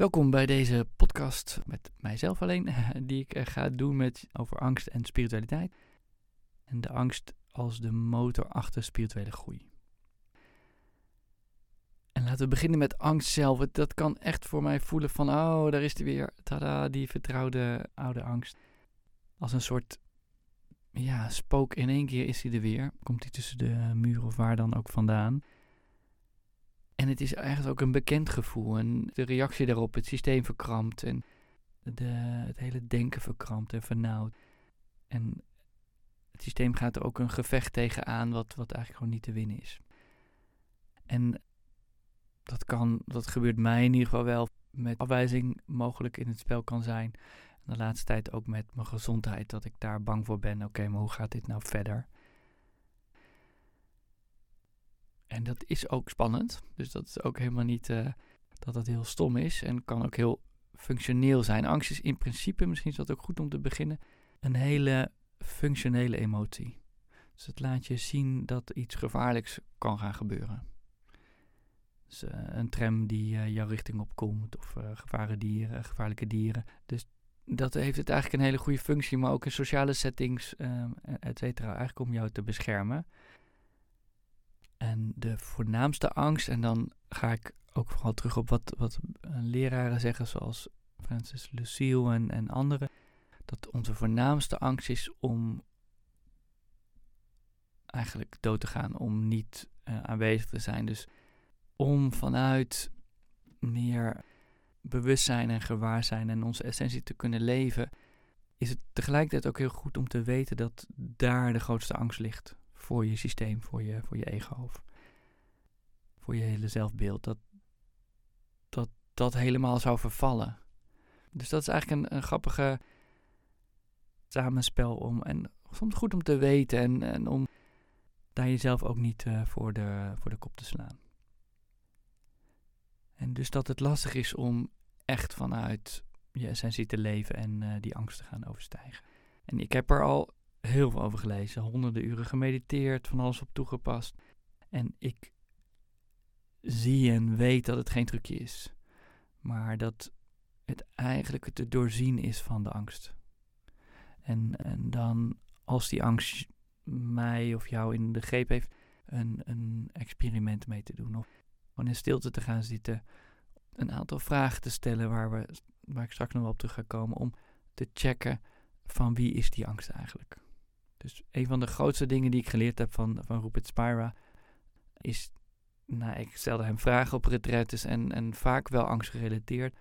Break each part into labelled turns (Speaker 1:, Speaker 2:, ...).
Speaker 1: Welkom bij deze podcast met mijzelf alleen, die ik eh, ga doen met, over angst en spiritualiteit. En de angst als de motor achter spirituele groei. En laten we beginnen met angst zelf. Dat kan echt voor mij voelen van, oh, daar is die weer. Tada, die vertrouwde oude angst. Als een soort, ja, spook in één keer is hij er weer. Komt hij tussen de muren of waar dan ook vandaan. En het is eigenlijk ook een bekend gevoel. En de reactie daarop, het systeem verkrampt. En de, het hele denken verkrampt en vernauwd. En het systeem gaat er ook een gevecht tegen aan wat, wat eigenlijk gewoon niet te winnen is. En dat kan, dat gebeurt mij in ieder geval wel met afwijzing mogelijk in het spel kan zijn. De laatste tijd ook met mijn gezondheid, dat ik daar bang voor ben. Oké, maar hoe gaat dit nou verder? En dat is ook spannend. Dus dat is ook helemaal niet uh, dat het heel stom is. En kan ook heel functioneel zijn. Angst is in principe, misschien is dat ook goed om te beginnen, een hele functionele emotie. Dus het laat je zien dat iets gevaarlijks kan gaan gebeuren. Dus uh, een tram die uh, jouw richting opkomt of uh, dieren, gevaarlijke dieren. Dus dat heeft het eigenlijk een hele goede functie, maar ook in sociale settings, et cetera, eigenlijk om jou te beschermen. En de voornaamste angst, en dan ga ik ook vooral terug op wat, wat leraren zeggen, zoals Francis Lucille en, en anderen, dat onze voornaamste angst is om eigenlijk dood te gaan, om niet uh, aanwezig te zijn. Dus om vanuit meer bewustzijn en gewaarzijn en onze essentie te kunnen leven, is het tegelijkertijd ook heel goed om te weten dat daar de grootste angst ligt voor je systeem, voor je, voor je ego of voor je hele zelfbeeld. Dat, dat dat helemaal zou vervallen. Dus dat is eigenlijk een, een grappige samenspel om. En soms goed om te weten en, en om daar jezelf ook niet uh, voor, de, voor de kop te slaan. En dus dat het lastig is om echt vanuit je essentie te leven en uh, die angst te gaan overstijgen. En ik heb er al heel veel over gelezen, honderden uren gemediteerd, van alles op toegepast. En ik zie en weet dat het geen trucje is, maar dat het eigenlijk te doorzien is van de angst. En, en dan, als die angst mij of jou in de greep heeft, een, een experiment mee te doen. Of gewoon in stilte te gaan zitten, een aantal vragen te stellen waar, we, waar ik straks nog wel op terug ga komen, om te checken van wie is die angst eigenlijk. Dus een van de grootste dingen die ik geleerd heb van, van Rupert Spira is, nou, ik stelde hem vragen op retretes en, en vaak wel angstgerelateerd.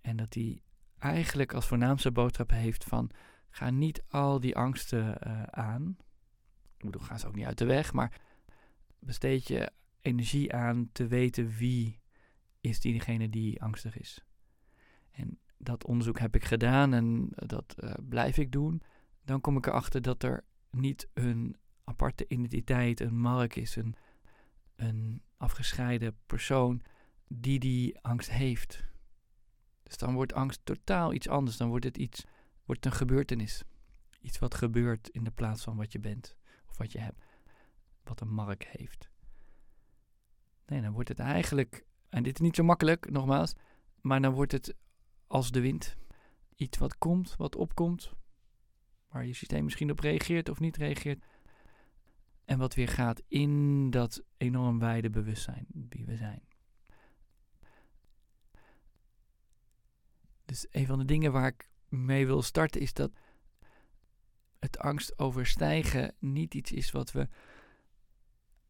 Speaker 1: En dat hij eigenlijk als voornaamste boodschap heeft van, ga niet al die angsten uh, aan. Ik bedoel, ga ze ook niet uit de weg, maar besteed je energie aan te weten wie is diegene die angstig is. En dat onderzoek heb ik gedaan en dat uh, blijf ik doen. Dan kom ik erachter dat er niet een aparte identiteit, een mark is, een, een afgescheiden persoon die die angst heeft. Dus dan wordt angst totaal iets anders. Dan wordt het iets, wordt een gebeurtenis. Iets wat gebeurt in de plaats van wat je bent of wat je hebt. Wat een mark heeft. Nee, dan wordt het eigenlijk, en dit is niet zo makkelijk, nogmaals, maar dan wordt het als de wind. Iets wat komt, wat opkomt, waar je systeem misschien op reageert of niet reageert. En wat weer gaat in dat enorm wijde bewustzijn wie we zijn. Dus een van de dingen waar ik mee wil starten is dat het angst overstijgen niet iets is wat we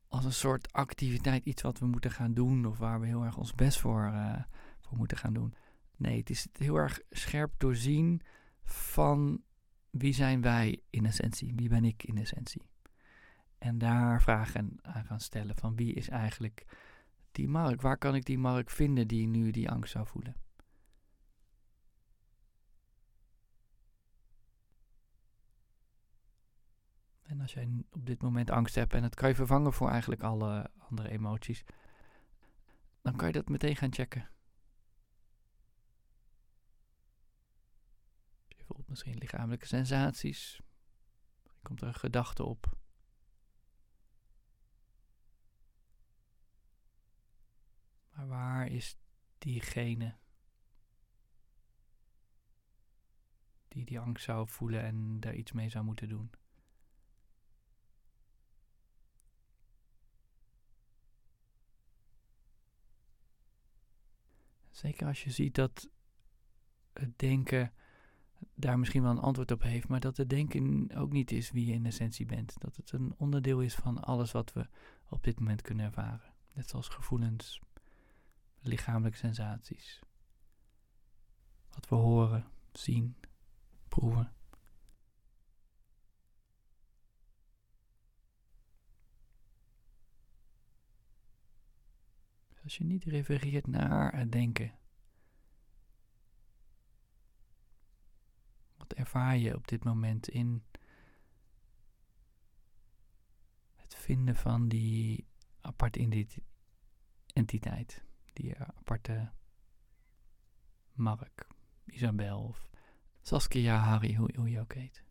Speaker 1: als een soort activiteit, iets wat we moeten gaan doen of waar we heel erg ons best voor, uh, voor moeten gaan doen. Nee, het is het heel erg scherp doorzien van wie zijn wij in essentie? Wie ben ik in essentie? En daar vragen aan gaan stellen van wie is eigenlijk die Mark? Waar kan ik die Mark vinden die nu die angst zou voelen? En als jij op dit moment angst hebt en het kan je vervangen voor eigenlijk alle andere emoties, dan kan je dat meteen gaan checken. Je misschien lichamelijke sensaties. Er komt er een gedachte op. Maar waar is diegene die die angst zou voelen en daar iets mee zou moeten doen. Zeker als je ziet dat het denken daar misschien wel een antwoord op heeft, maar dat het denken ook niet is wie je in essentie bent. Dat het een onderdeel is van alles wat we op dit moment kunnen ervaren. Net zoals gevoelens, lichamelijke sensaties. Wat we horen, zien, proeven. Als je niet refereert naar het denken, wat ervaar je op dit moment in het vinden van die aparte entiteit, die aparte Mark, Isabel of Saskia, Harry, hoe, hoe je ook heet.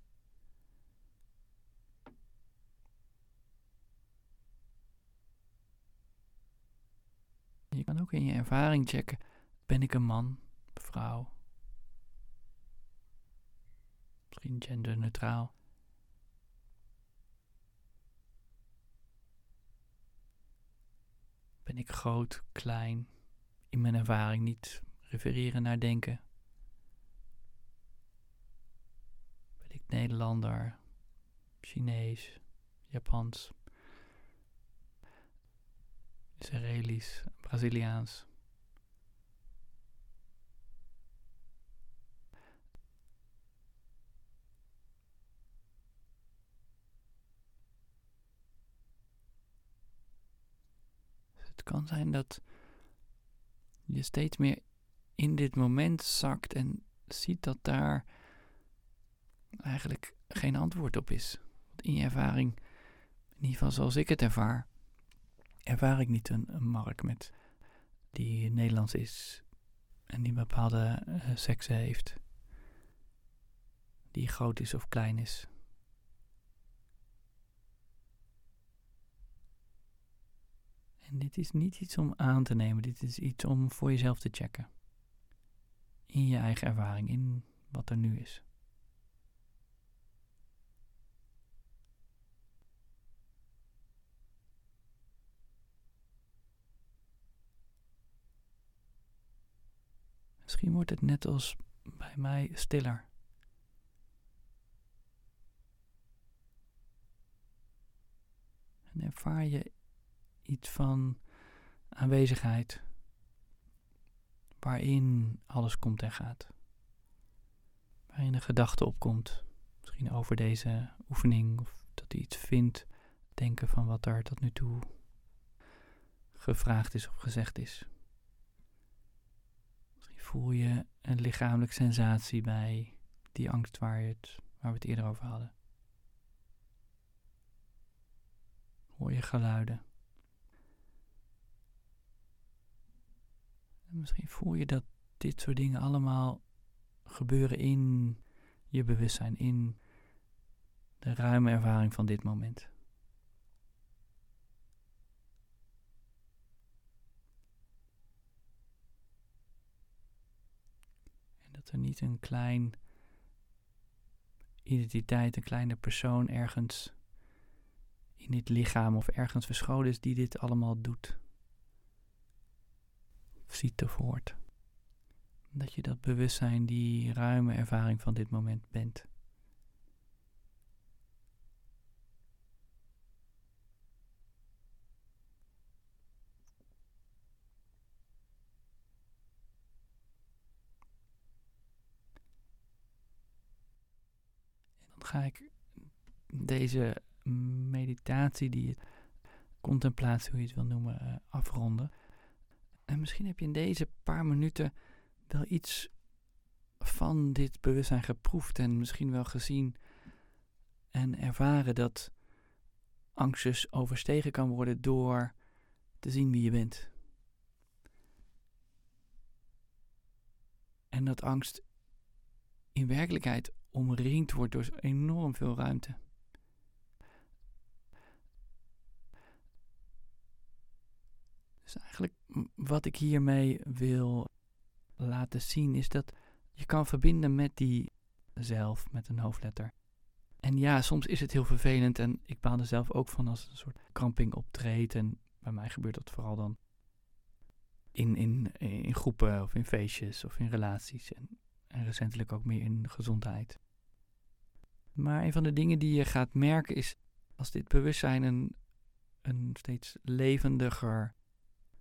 Speaker 1: Je kan ook in je ervaring checken: ben ik een man, vrouw? Misschien genderneutraal. Ben ik groot, klein? In mijn ervaring niet refereren naar denken. Ben ik Nederlander, Chinees, Japans, Israëlisch, Braziliaans. Het kan zijn dat je steeds meer in dit moment zakt en ziet dat daar eigenlijk geen antwoord op is. In je ervaring, in ieder geval zoals ik het ervaar, ervaar ik niet een, een mark met die Nederlands is en die bepaalde uh, seksen heeft, die groot is of klein is. Dit is niet iets om aan te nemen, dit is iets om voor jezelf te checken. In je eigen ervaring, in wat er nu is. Misschien wordt het net als bij mij stiller. En ervaar je iets van aanwezigheid, waarin alles komt en gaat. Waarin een gedachte opkomt, misschien over deze oefening, of dat hij iets vindt, denken van wat er tot nu toe gevraagd is of gezegd is. Misschien voel je een lichamelijke sensatie bij die angst waar, het, waar we het eerder over hadden. Hoor je geluiden. Misschien voel je dat dit soort dingen allemaal gebeuren in je bewustzijn, in de ruime ervaring van dit moment. En dat er niet een klein identiteit, een kleine persoon ergens in dit lichaam of ergens verscholen is die dit allemaal doet ziet of hoort. Dat je dat bewustzijn, die ruime ervaring van dit moment bent. En dan ga ik deze meditatie, die contemplatie, hoe je het wil noemen, uh, afronden. En misschien heb je in deze paar minuten wel iets van dit bewustzijn geproefd en misschien wel gezien en ervaren dat angst dus overstegen kan worden door te zien wie je bent. En dat angst in werkelijkheid omringd wordt door enorm veel ruimte. Dus eigenlijk wat ik hiermee wil laten zien is dat je kan verbinden met die zelf met een hoofdletter. En ja, soms is het heel vervelend en ik baal er zelf ook van als een soort kramping optreedt. En bij mij gebeurt dat vooral dan in, in, in groepen of in feestjes of in relaties. En, en recentelijk ook meer in gezondheid. Maar een van de dingen die je gaat merken is als dit bewustzijn een, een steeds levendiger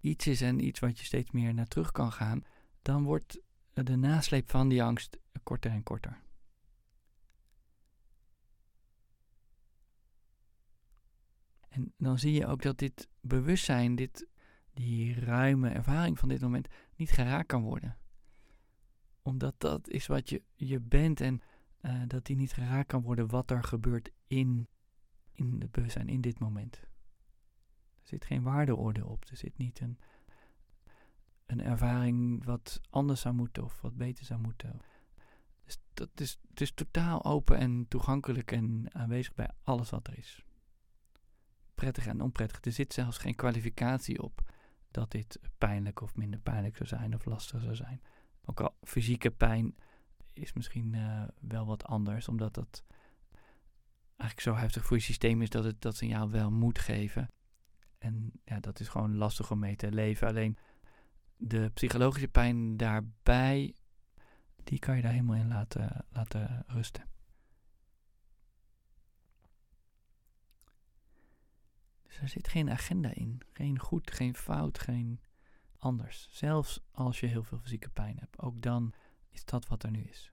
Speaker 1: iets is en iets wat je steeds meer naar terug kan gaan, dan wordt de nasleep van die angst korter en korter. En dan zie je ook dat dit bewustzijn, dit, die ruime ervaring van dit moment, niet geraakt kan worden. Omdat dat is wat je, je bent en uh, dat die niet geraakt kan worden wat er gebeurt in, in het bewustzijn, in dit moment. Er zit geen waardeoordeel op. Er zit niet een, een ervaring wat anders zou moeten of wat beter zou moeten. Dus dat is, het is totaal open en toegankelijk en aanwezig bij alles wat er is. Prettig en onprettig. Er zit zelfs geen kwalificatie op dat dit pijnlijk of minder pijnlijk zou zijn of lastig zou zijn. Ook al fysieke pijn is misschien uh, wel wat anders, omdat dat eigenlijk zo heftig voor je systeem is dat het dat signaal wel moet geven. En ja, dat is gewoon lastig om mee te leven. Alleen de psychologische pijn daarbij, die kan je daar helemaal in laten, laten rusten. Dus er zit geen agenda in. Geen goed, geen fout, geen anders. Zelfs als je heel veel fysieke pijn hebt. Ook dan is dat wat er nu is.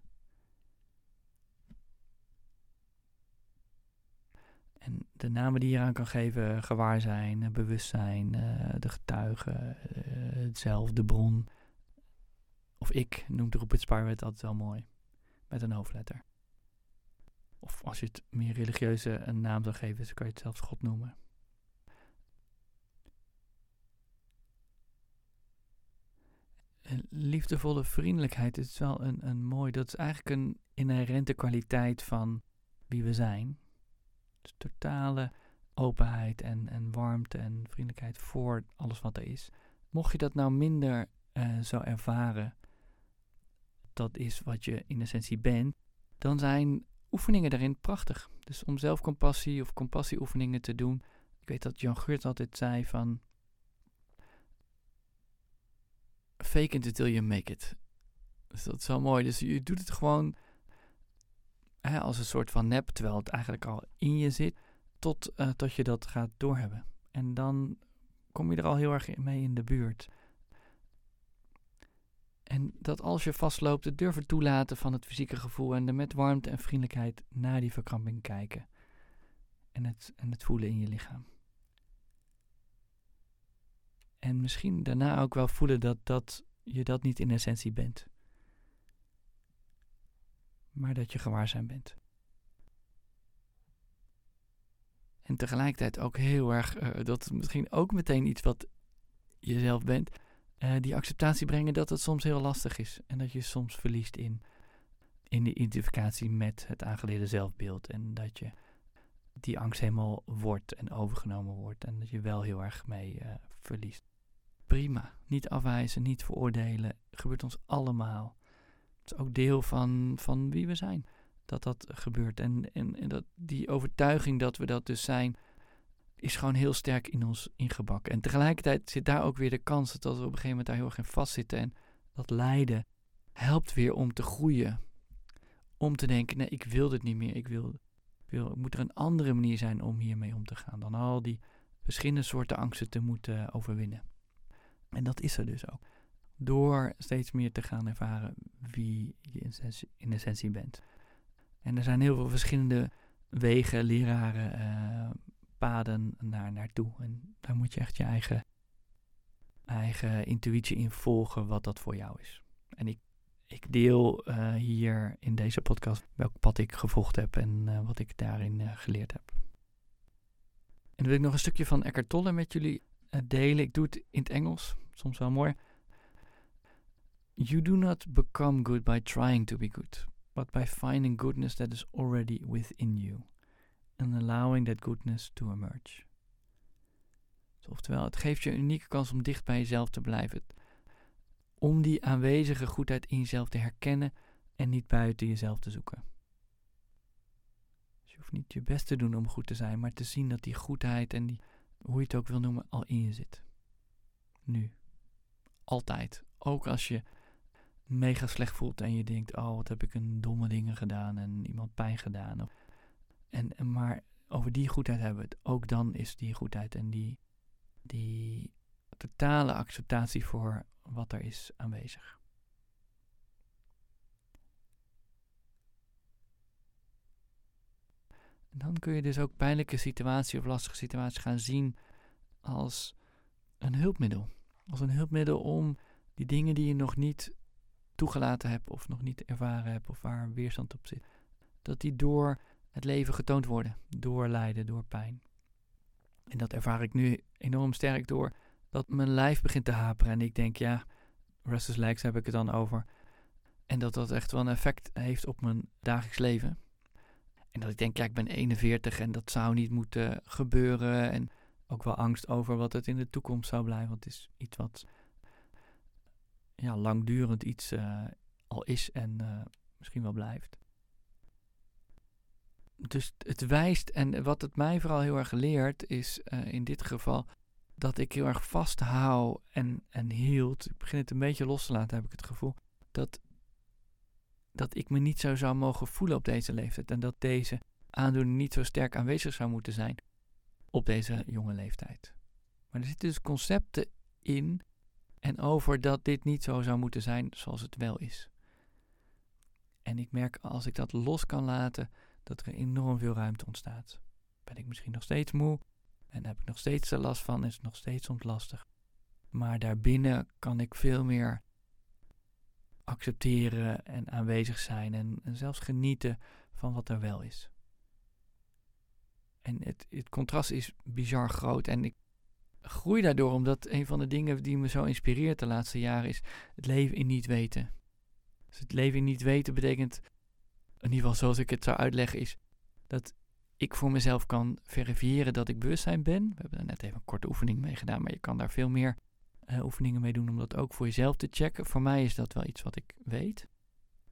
Speaker 1: En de namen die je eraan kan geven, gewaarzijn, bewustzijn, uh, de getuige, uh, het zelf, de bron. Of ik noemt Rupert Sparwet altijd wel mooi. Met een hoofdletter. Of als je het meer religieuze een naam zou geven, dan kan je het zelfs God noemen. liefdevolle vriendelijkheid is wel een, een mooi, dat is eigenlijk een inherente kwaliteit van wie we zijn. Totale openheid en, en warmte en vriendelijkheid voor alles wat er is. Mocht je dat nou minder uh, zo ervaren, dat is wat je in essentie bent, dan zijn oefeningen daarin prachtig. Dus om zelfcompassie of compassieoefeningen te doen. Ik weet dat Jan Geurt altijd zei van fake it until you make it. Dus dat is wel mooi. Dus je doet het gewoon als een soort van nep, terwijl het eigenlijk al in je zit, tot, uh, tot je dat gaat doorhebben. En dan kom je er al heel erg mee in de buurt. En dat als je vastloopt, het durven toelaten van het fysieke gevoel en er met warmte en vriendelijkheid naar die verkramping kijken. En het, en het voelen in je lichaam. En misschien daarna ook wel voelen dat, dat je dat niet in essentie bent. Maar dat je gewaarzijn bent. En tegelijkertijd ook heel erg, uh, dat is misschien ook meteen iets wat jezelf bent. Uh, die acceptatie brengen dat het soms heel lastig is. En dat je soms verliest in, in de identificatie met het aangeleerde zelfbeeld. En dat je die angst helemaal wordt en overgenomen wordt. En dat je wel heel erg mee uh, verliest. Prima. Niet afwijzen, niet veroordelen. Gebeurt ons allemaal. Is ook deel van, van wie we zijn. Dat dat gebeurt. En, en, en dat die overtuiging dat we dat dus zijn, is gewoon heel sterk in ons ingebakken. En tegelijkertijd zit daar ook weer de kans dat we op een gegeven moment daar heel erg in vastzitten. En dat lijden helpt weer om te groeien. Om te denken, nee, ik wil dit niet meer. Ik wil, wil, moet er een andere manier zijn om hiermee om te gaan. Dan al die verschillende soorten angsten te moeten overwinnen. En dat is er dus ook. Door steeds meer te gaan ervaren wie je in essentie, bent. En er zijn heel veel verschillende wegen, leraren, uh, paden naar, naartoe. En daar moet je echt je eigen, eigen intuïtie in volgen wat dat voor jou is. En ik, ik deel uh, hier in deze podcast welk pad ik gevolgd heb en uh, wat ik daarin geleerd heb. En dan wil ik nog een stukje van Eckhart Tolle met jullie delen. Ik doe het in het Engels, soms wel mooi. You do not become good by trying to be good, but by finding goodness that is already within you and allowing that goodness to emerge. Dus oftewel, het geeft je een unieke kans om dicht bij jezelf te blijven. Om die aanwezige goedheid in jezelf te herkennen en niet buiten jezelf te zoeken. Dus je hoeft niet je best te doen om goed te zijn, maar te zien dat die goedheid en die, hoe je het ook wil noemen, al in je zit. Nu. Altijd. Ook als je mega slecht voelt en je denkt, oh wat heb ik een domme dingen gedaan en iemand pijn gedaan. En, en maar over die goedheid hebben we het. Ook dan is die goedheid en die, die totale acceptatie voor wat er is aanwezig. Dan kun je dus ook pijnlijke situaties of lastige situaties gaan zien als een hulpmiddel. Als een hulpmiddel om die dingen die je nog niet toegelaten hebt of nog niet ervaren hebt of waar weerstand op zit, dat die door het leven getoond worden, door lijden, door pijn. En dat ervaar ik nu enorm sterk door dat mijn lijf begint te haperen en ik denk, ja, restless legs heb ik het dan over. En dat dat echt wel een effect heeft op mijn dagelijks leven. En dat ik denk, ja, ik ben 41 en dat zou niet moeten gebeuren. En ook wel angst over wat het in de toekomst zou blijven. Want het is iets wat ja, langdurend iets uh, al is en uh, misschien wel blijft. Dus het wijst, en wat het mij vooral heel erg leert, is uh, in dit geval dat ik heel erg vasthoud en, en hield. Ik begin het een beetje los te laten, heb ik het gevoel. Dat, dat ik me niet zo zou mogen voelen op deze leeftijd. En dat deze aandoening niet zo sterk aanwezig zou moeten zijn op deze jonge leeftijd. Maar er zitten dus concepten in en over dat dit niet zo zou moeten zijn zoals het wel is. En ik merk als ik dat los kan laten, dat er enorm veel ruimte ontstaat. Ben ik misschien nog steeds moe en heb ik nog steeds er last van, is het nog steeds soms lastig. Maar daarbinnen kan ik veel meer accepteren en aanwezig zijn en, en zelfs genieten van wat er wel is. En het, het contrast is bizar groot. En ik groei daardoor omdat een van de dingen die me zo inspireert de laatste jaren is het leven in niet weten. Dus het leven in niet weten betekent, in ieder geval zoals ik het zou uitleggen, is dat ik voor mezelf kan verifiëren dat ik bewustzijn ben. We hebben er net even een korte oefening mee gedaan, maar je kan daar veel meer uh, oefeningen mee doen om dat ook voor jezelf te checken. Voor mij is dat wel iets wat ik weet.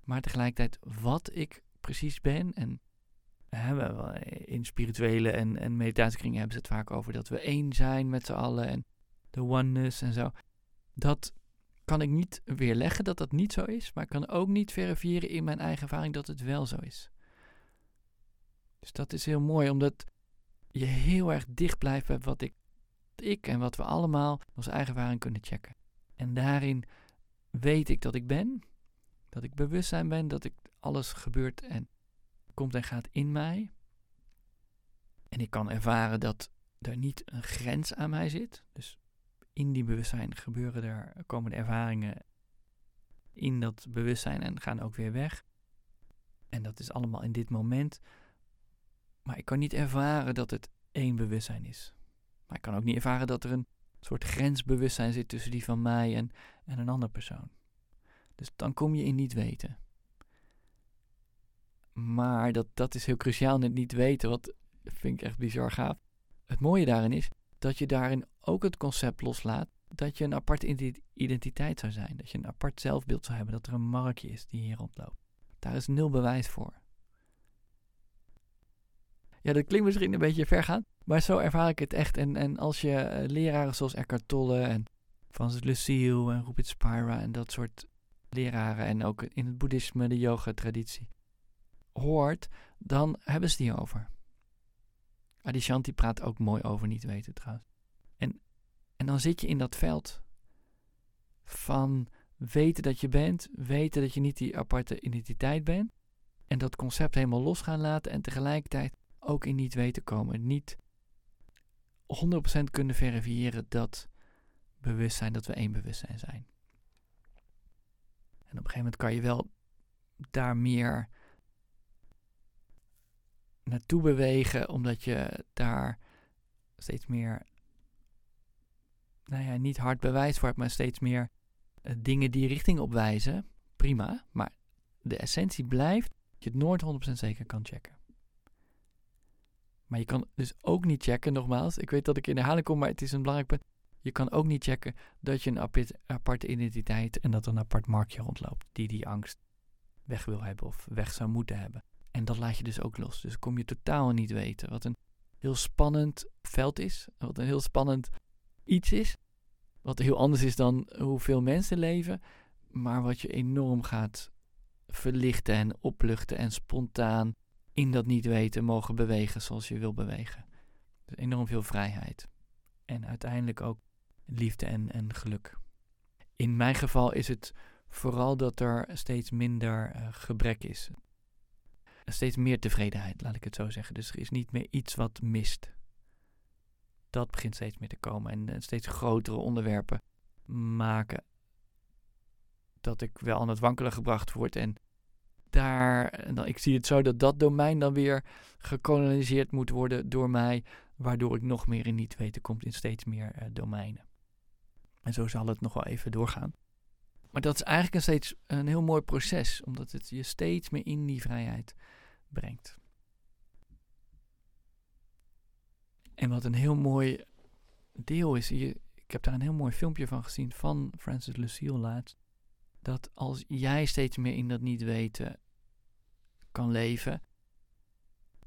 Speaker 1: Maar tegelijkertijd wat ik precies ben en in spirituele en, en meditatiekringen hebben ze het vaak over dat we één zijn met z'n allen en de oneness en zo. Dat kan ik niet weerleggen dat dat niet zo is, maar ik kan ook niet verifiëren in mijn eigen ervaring dat het wel zo is. Dus dat is heel mooi, omdat je heel erg dicht blijft bij wat ik, ik en wat we allemaal onze eigen ervaring kunnen checken. En daarin weet ik dat ik ben, dat ik bewustzijn ben, dat ik alles gebeurt en komt en gaat in mij. En ik kan ervaren dat er niet een grens aan mij zit. Dus in die bewustzijn gebeuren er, komen ervaringen in dat bewustzijn en gaan ook weer weg. En dat is allemaal in dit moment. Maar ik kan niet ervaren dat het één bewustzijn is. Maar ik kan ook niet ervaren dat er een soort grensbewustzijn zit tussen die van mij en, en een andere persoon. Dus dan kom je in niet weten. Maar dat, dat is heel cruciaal net niet weten, wat vind ik echt bizar gaaf. Het mooie daarin is dat je daarin ook het concept loslaat dat je een aparte identiteit zou zijn. Dat je een apart zelfbeeld zou hebben, dat er een markje is die hier rondloopt. Daar is nul bewijs voor. Ja, dat klinkt misschien een beetje vergaan, maar zo ervaar ik het echt. En, en als je uh, leraren zoals Eckhart Tolle en Francis Lucille en Rupert Spira en dat soort leraren en ook in het boeddhisme, de yoga-traditie, hoort, dan hebben ze die over. Adishanti praat ook mooi over niet weten trouwens. En, en dan zit je in dat veld van weten dat je bent, weten dat je niet die aparte identiteit bent. En dat concept helemaal los gaan laten en tegelijkertijd ook in niet weten komen. Niet 100% kunnen verifiëren dat bewustzijn, dat we één bewustzijn zijn. En op een gegeven moment kan je wel daar meer naartoe bewegen, omdat je daar steeds meer, nou ja, niet hard bewijs voor hebt, maar steeds meer uh, dingen die richting op wijzen. Prima, maar de essentie blijft dat je het nooit 100% zeker kan checken. Maar je kan dus ook niet checken, nogmaals, ik weet dat ik in herhaling kom, maar het is een belangrijk punt. Je kan ook niet checken dat je een aparte identiteit en dat er een apart marktje rondloopt die die angst weg wil hebben of weg zou moeten hebben. En dat laat je dus ook los. Dus kom je totaal niet weten. Wat een heel spannend veld is. Wat een heel spannend iets is. Wat heel anders is dan hoeveel mensen leven. Maar wat je enorm gaat verlichten en opluchten en spontaan in dat niet weten mogen bewegen zoals je wil bewegen. Dus enorm veel vrijheid. En uiteindelijk ook liefde en, en geluk. In mijn geval is het vooral dat er steeds minder uh, gebrek is. Steeds meer tevredenheid, laat ik het zo zeggen. Dus er is niet meer iets wat mist. Dat begint steeds meer te komen. En, en steeds grotere onderwerpen maken dat ik wel aan het wankelen gebracht word. En daar, dan, ik zie het zo dat dat domein dan weer gekoloniseerd moet worden door mij, waardoor ik nog meer in niet weten komt in steeds meer uh, domeinen. En zo zal het nog wel even doorgaan. Maar dat is eigenlijk een steeds een heel mooi proces, omdat het je steeds meer in die vrijheid brengt. En wat een heel mooi deel is, je, ik heb daar een heel mooi filmpje van gezien van Francis Lucille laatst. Dat als jij steeds meer in dat niet weten kan leven,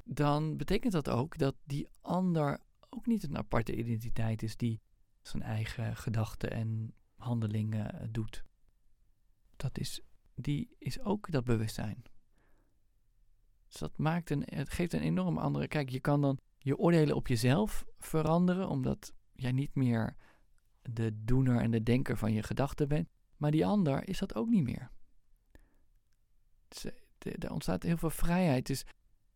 Speaker 1: dan betekent dat ook dat die ander ook niet een aparte identiteit is die zijn eigen gedachten en handelingen doet. Dat is, die is ook dat bewustzijn. Dus dat maakt een, het geeft een enorm andere. Kijk, je kan dan je oordelen op jezelf veranderen, omdat jij niet meer de doener en de denker van je gedachten bent. Maar die ander is dat ook niet meer. Dus, eh, er ontstaat heel veel vrijheid. Dus,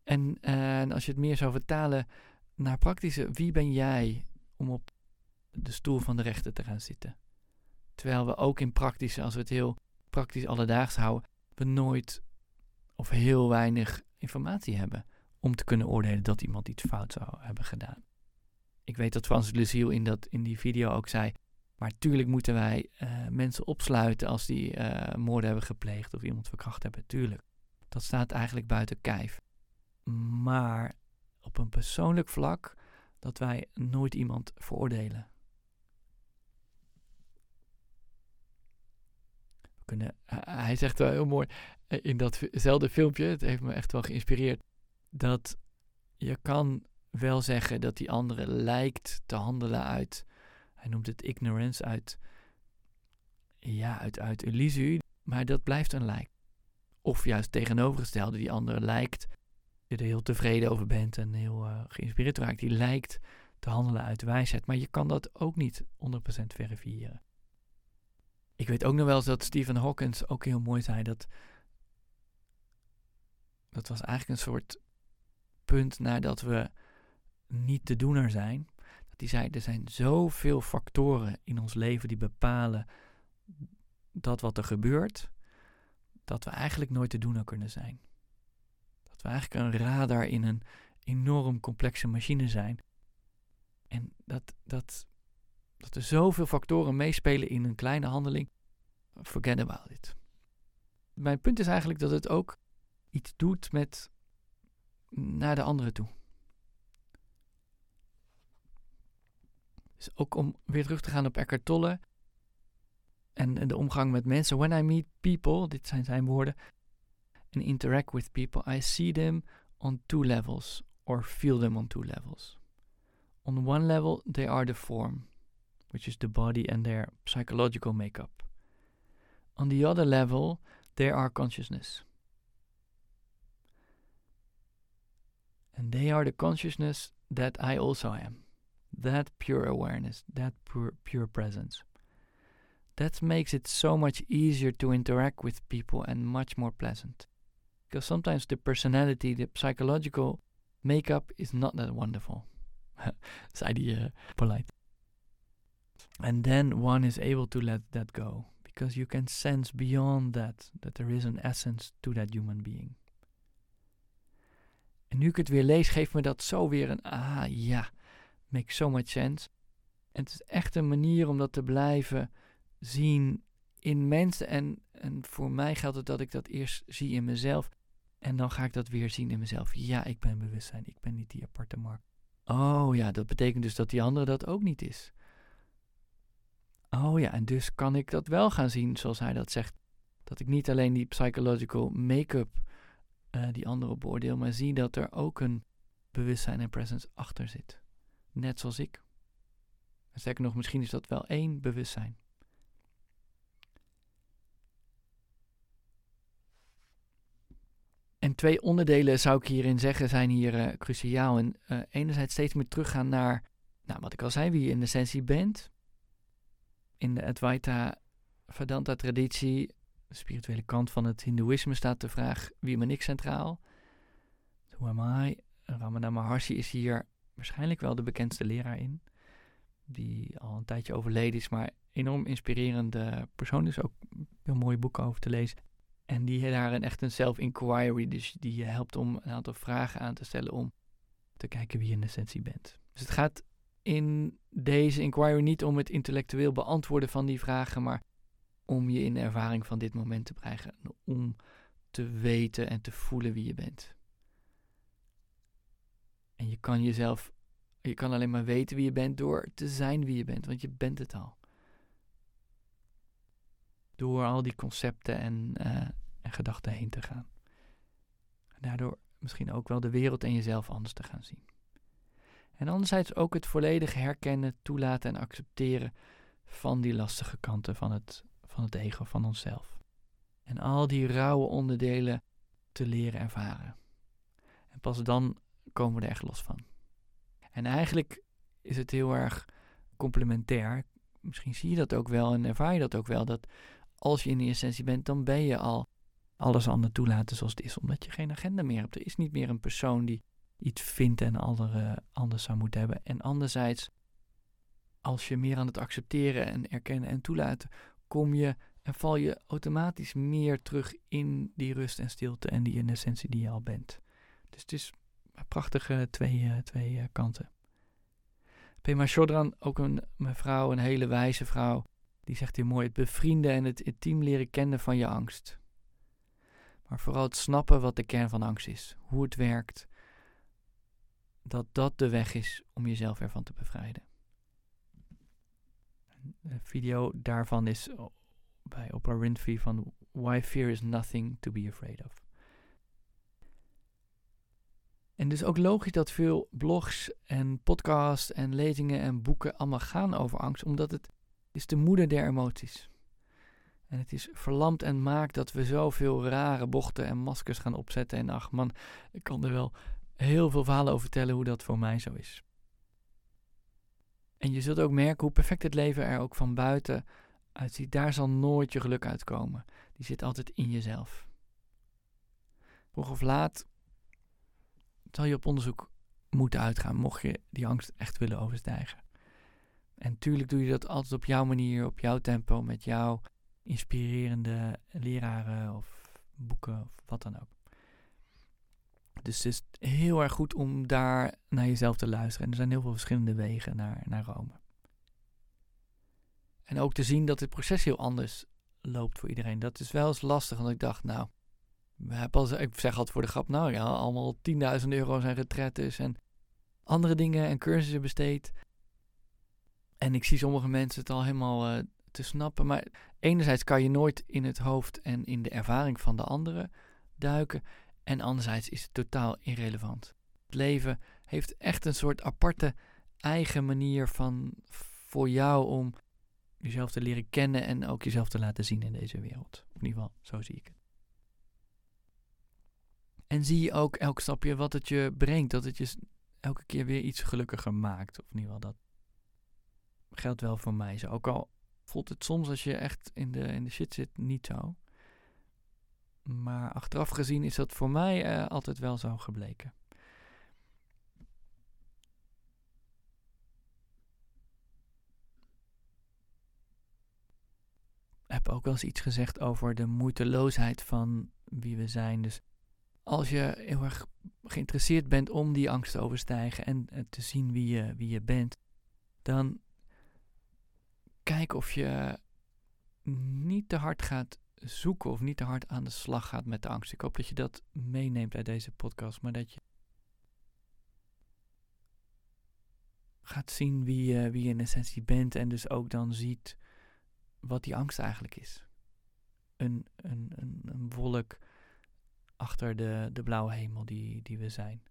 Speaker 1: en, en als je het meer zou vertalen naar praktische, wie ben jij om op de stoel van de rechter te gaan zitten? Terwijl we ook in praktische, als we het heel praktisch alledaags houden, we nooit of heel weinig informatie hebben om te kunnen oordelen dat iemand iets fout zou hebben gedaan. Ik weet dat Frans Lucille in, dat, in die video ook zei, maar tuurlijk moeten wij uh, mensen opsluiten als die uh, moorden hebben gepleegd of iemand verkracht hebben, tuurlijk. Dat staat eigenlijk buiten kijf. Maar op een persoonlijk vlak dat wij nooit iemand veroordelen. We kunnen, hij zegt wel heel mooi eh, in datzelfde filmpje, het heeft me echt wel geïnspireerd, dat je kan wel zeggen dat die andere lijkt te handelen uit, hij noemt het ignorance, uit, ja, uit, uit illusie, maar dat blijft een lijk. Of juist tegenovergestelde, die andere lijkt, je er heel tevreden over bent en heel uh, geïnspireerd raakt, die lijkt te handelen uit wijsheid, maar je kan dat ook niet 100% verifiëren. Ik weet ook nog wel eens dat Stephen Hawkins ook heel mooi zei dat. Dat was eigenlijk een soort punt nadat we niet de doener zijn. Dat hij zei: er zijn zoveel factoren in ons leven die bepalen dat wat er gebeurt, dat we eigenlijk nooit de doener kunnen zijn. Dat we eigenlijk een radar in een enorm complexe machine zijn. En dat, dat dat er zoveel factoren meespelen in een kleine handeling. Forget about it. Mijn punt is eigenlijk dat het ook iets doet met naar de anderen toe. Dus ook om weer terug te gaan op Eckhart Tolle en de omgang met mensen. When I meet people, dit zijn zijn woorden, and interact with people, I see them on two levels or feel them on two levels. On one level, they are the form. which is the body and their psychological makeup. On the other level, there are consciousness. And they are the consciousness that I also am. That pure awareness, that pure, pure presence. That makes it so much easier to interact with people and much more pleasant. Because sometimes the personality, the psychological makeup is not that wonderful. Die uh, polite. And then one is able to let that go because you can sense beyond that that there is an essence to that human being. En nu ik het weer lees, geeft me dat zo weer een ah ja, makes so much sense. En het is echt een manier om dat te blijven zien in mensen. En, en voor mij geldt het dat ik dat eerst zie in mezelf. En dan ga ik dat weer zien in mezelf. Ja, ik ben bewustzijn. Ik ben niet die aparte markt. Oh ja, dat betekent dus dat die andere dat ook niet is. Oh ja, en dus kan ik dat wel gaan zien zoals hij dat zegt. Dat ik niet alleen die psychological make-up uh, die anderen beoordeel, maar zie dat er ook een bewustzijn en presence achter zit. Net zoals ik. En sterker nog, misschien is dat wel één bewustzijn. En twee onderdelen zou ik hierin zeggen zijn hier uh, cruciaal. En uh, enerzijds steeds meer teruggaan naar, nou, wat ik al zei, wie je in essentie bent. In de Advaita Vedanta traditie, de spirituele kant van het hindoeïsme, staat de vraag wie ben ik centraal. Who am I? Ramana Maharshi is hier waarschijnlijk wel de bekendste leraar in. Die al een tijdje overleden is, maar enorm inspirerende persoon is. Ook veel mooie boeken over te lezen. En die daar een, echt een self-inquiry, dus die je helpt om een aantal vragen aan te stellen om te kijken wie je in essentie bent. Dus het gaat in deze inquiry niet om het intellectueel beantwoorden van die vragen, maar om je in ervaring van dit moment te brengen. Om te weten en te voelen wie je bent. En je kan jezelf, je kan alleen maar weten wie je bent door te zijn wie je bent, want je bent het al door al die concepten en, uh, en gedachten heen te gaan. Daardoor misschien ook wel de wereld en jezelf anders te gaan zien. En anderzijds ook het volledig herkennen, toelaten en accepteren van die lastige kanten van het, van het ego, van onszelf. En al die rauwe onderdelen te leren ervaren. En pas dan komen we er echt los van. En eigenlijk is het heel erg complementair. Misschien zie je dat ook wel en ervaar je dat ook wel. Dat als je in die essentie bent, dan ben je al alles ander toelaten zoals het is, omdat je geen agenda meer hebt. Er is niet meer een persoon die iets vindt en andere anders zou moeten hebben. En anderzijds, als je meer aan het accepteren en erkennen en toelaten, kom je en val je automatisch meer terug in die rust en stilte en die in essentie die je al bent. Dus het is een prachtige twee, uh, twee uh, kanten. Pema Chodran, ook een mevrouw, een hele wijze vrouw, die zegt hier mooi: het bevrienden en het intiem leren kennen van je angst. Maar vooral het snappen wat de kern van angst is, hoe het werkt, dat dat de weg is om jezelf ervan te bevrijden. Een video daarvan is bij Oprah Winfrey van Why Fear is Nothing to Be Afraid of. En dus ook logisch dat veel blogs en podcasts en lezingen en boeken allemaal gaan over angst, omdat het is de moeder der emoties. En het is verlamd en maakt dat we zoveel rare bochten en maskers gaan opzetten. En ach man, ik kan er wel heel veel verhalen over vertellen hoe dat voor mij zo is. En je zult ook merken hoe perfect het leven er ook van buiten uitziet. Daar zal nooit je geluk uitkomen. Die zit altijd in jezelf. Vroeg of laat zal je op onderzoek moeten uitgaan, mocht je die angst echt willen overstijgen. En tuurlijk doe je dat altijd op jouw manier, op jouw tempo, met jouw inspirerende leraren of boeken of wat dan ook. Dus het is heel erg goed om daar naar jezelf te luisteren. En er zijn heel veel verschillende wegen naar, naar Rome. En ook te zien dat het proces heel anders loopt voor iedereen. Dat is wel eens lastig, want ik dacht, nou, we al, ik zeg altijd voor de grap, nou ja, allemaal 10.000 euro's en retretes en andere dingen en cursussen besteed. En ik zie sommige mensen het al helemaal uh, te snappen. Maar enerzijds kan je nooit in het hoofd en in de ervaring van de anderen duiken. En anderzijds is het totaal irrelevant. Het leven heeft echt een soort aparte eigen manier van voor jou om jezelf te leren kennen en ook jezelf te laten zien in deze wereld. in ieder geval, zo zie ik het. En zie je ook elk stapje wat het je brengt, dat het je elke keer weer iets gelukkiger maakt. Of in ieder geval dat geldt wel voor mij zo. Ook al voelt het soms als je echt in de, in de shit zit niet zo. Maar achteraf gezien is dat voor mij uh, altijd wel zo gebleken. Ik heb ook wel eens iets gezegd over de moeiteloosheid van wie we zijn. Dus als je heel erg geïnteresseerd bent om die angst te overstijgen en uh, te zien wie je, wie je bent, dan kijk of je niet te hard gaat zoeken of niet te hard aan de slag gaat met de angst. Ik hoop dat je dat meeneemt uit deze podcast, maar dat je gaat zien wie je, wie je in essentie bent en dus ook dan ziet wat die angst eigenlijk is. een, een, een, een wolk achter de, de blauwe hemel die, die we zijn.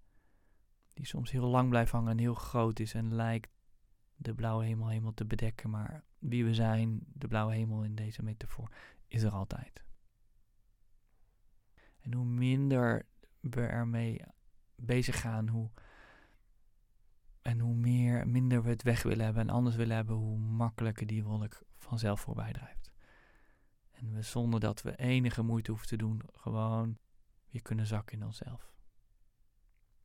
Speaker 1: Die soms heel lang blijft hangen en heel groot is en lijkt de blauwe hemel helemaal te bedekken. Maar wie we zijn, de blauwe hemel in deze metafoor, is er altijd. En hoe minder we ermee bezig gaan, hoe, en hoe meer, minder we het weg willen hebben en anders willen hebben, hoe makkelijker die wolk vanzelf voorbij drijft. En we zonder dat we enige moeite hoeven te doen, gewoon weer kunnen zakken in onszelf.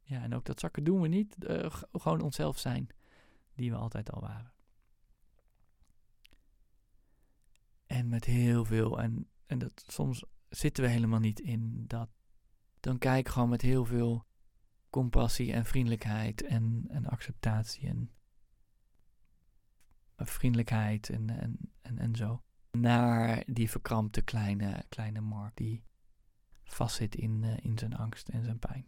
Speaker 1: Ja, en ook dat zakken doen we niet, uh, gewoon onszelf zijn, die we altijd al waren. En met heel veel, en, en dat soms zitten we helemaal niet in dat. Dan kijk gewoon met heel veel compassie en vriendelijkheid en, en acceptatie en vriendelijkheid en, en, en, en zo. Naar die verkrampte kleine, kleine Mark die vastzit in, uh, in zijn angst en zijn pijn.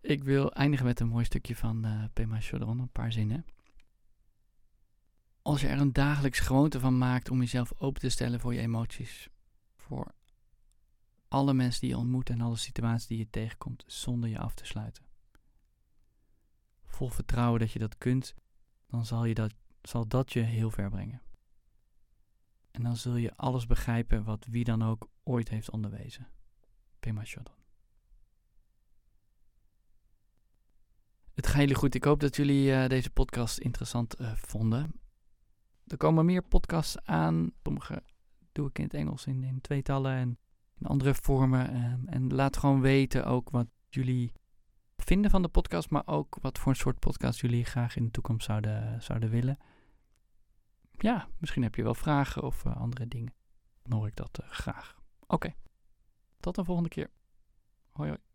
Speaker 1: Ik wil eindigen met een mooi stukje van uh, Pema Chodron, een paar zinnen. Als je er een dagelijks gewoonte van maakt om jezelf open te stellen voor je emoties, voor alle mensen die je ontmoet en alle situaties die je tegenkomt, zonder je af te sluiten. Vol vertrouwen dat je dat kunt, dan zal, je dat, zal dat je heel ver brengen. En dan zul je alles begrijpen wat wie dan ook ooit heeft onderwezen. Pema Chodron. Het gaat jullie goed. Ik hoop dat jullie uh, deze podcast interessant uh, vonden. Er komen meer podcasts aan. Sommige doe ik in het Engels in, in tweetallen en in andere vormen. Um, en laat gewoon weten ook wat jullie vinden van de podcast, maar ook wat voor een soort podcast jullie graag in de toekomst zouden, zouden willen. Ja, misschien heb je wel vragen of uh, andere dingen. Dan hoor ik dat uh, graag. Oké, tot de volgende keer. Hoi hoi.